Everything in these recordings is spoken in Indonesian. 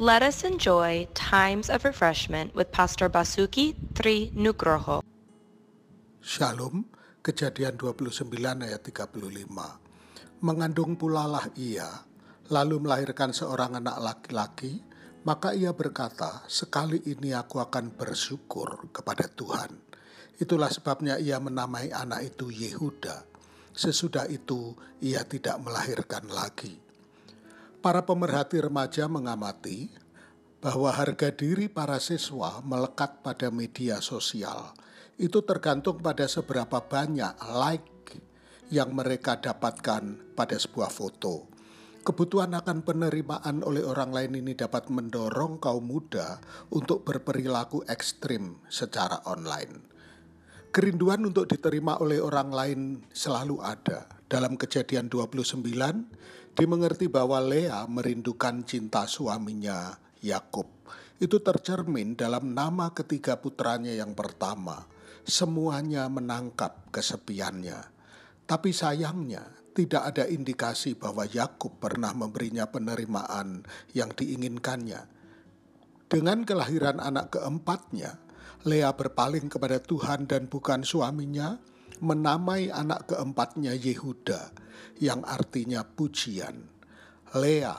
Let us enjoy times of refreshment with Pastor Basuki Tri Nugroho. Shalom, kejadian 29 ayat 35. Mengandung pulalah ia, lalu melahirkan seorang anak laki-laki, maka ia berkata, sekali ini aku akan bersyukur kepada Tuhan. Itulah sebabnya ia menamai anak itu Yehuda. Sesudah itu ia tidak melahirkan lagi. Para pemerhati remaja mengamati bahwa harga diri para siswa melekat pada media sosial. Itu tergantung pada seberapa banyak like yang mereka dapatkan pada sebuah foto. Kebutuhan akan penerimaan oleh orang lain ini dapat mendorong kaum muda untuk berperilaku ekstrim secara online. Kerinduan untuk diterima oleh orang lain selalu ada. Dalam kejadian 29, Dimengerti bahwa Lea merindukan cinta suaminya Yakub. Itu tercermin dalam nama ketiga putranya yang pertama. Semuanya menangkap kesepiannya. Tapi sayangnya, tidak ada indikasi bahwa Yakub pernah memberinya penerimaan yang diinginkannya. Dengan kelahiran anak keempatnya, Lea berpaling kepada Tuhan dan bukan suaminya, menamai anak keempatnya Yehuda, yang artinya pujian. Lea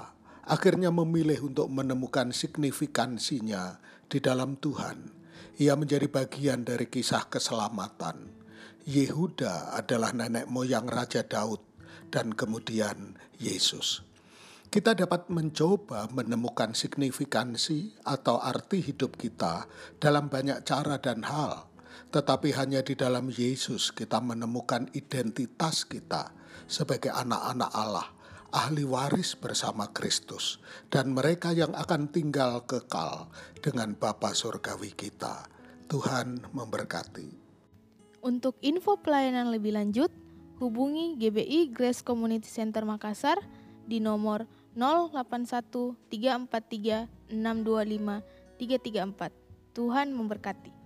akhirnya memilih untuk menemukan signifikansinya di dalam Tuhan. Ia menjadi bagian dari kisah keselamatan. Yehuda adalah nenek moyang Raja Daud dan kemudian Yesus. Kita dapat mencoba menemukan signifikansi atau arti hidup kita dalam banyak cara dan hal tetapi hanya di dalam Yesus kita menemukan identitas kita sebagai anak-anak Allah, ahli waris bersama Kristus, dan mereka yang akan tinggal kekal dengan Bapa Surgawi kita. Tuhan memberkati. Untuk info pelayanan lebih lanjut, hubungi GBI Grace Community Center Makassar di nomor 081 343 625 334. Tuhan memberkati.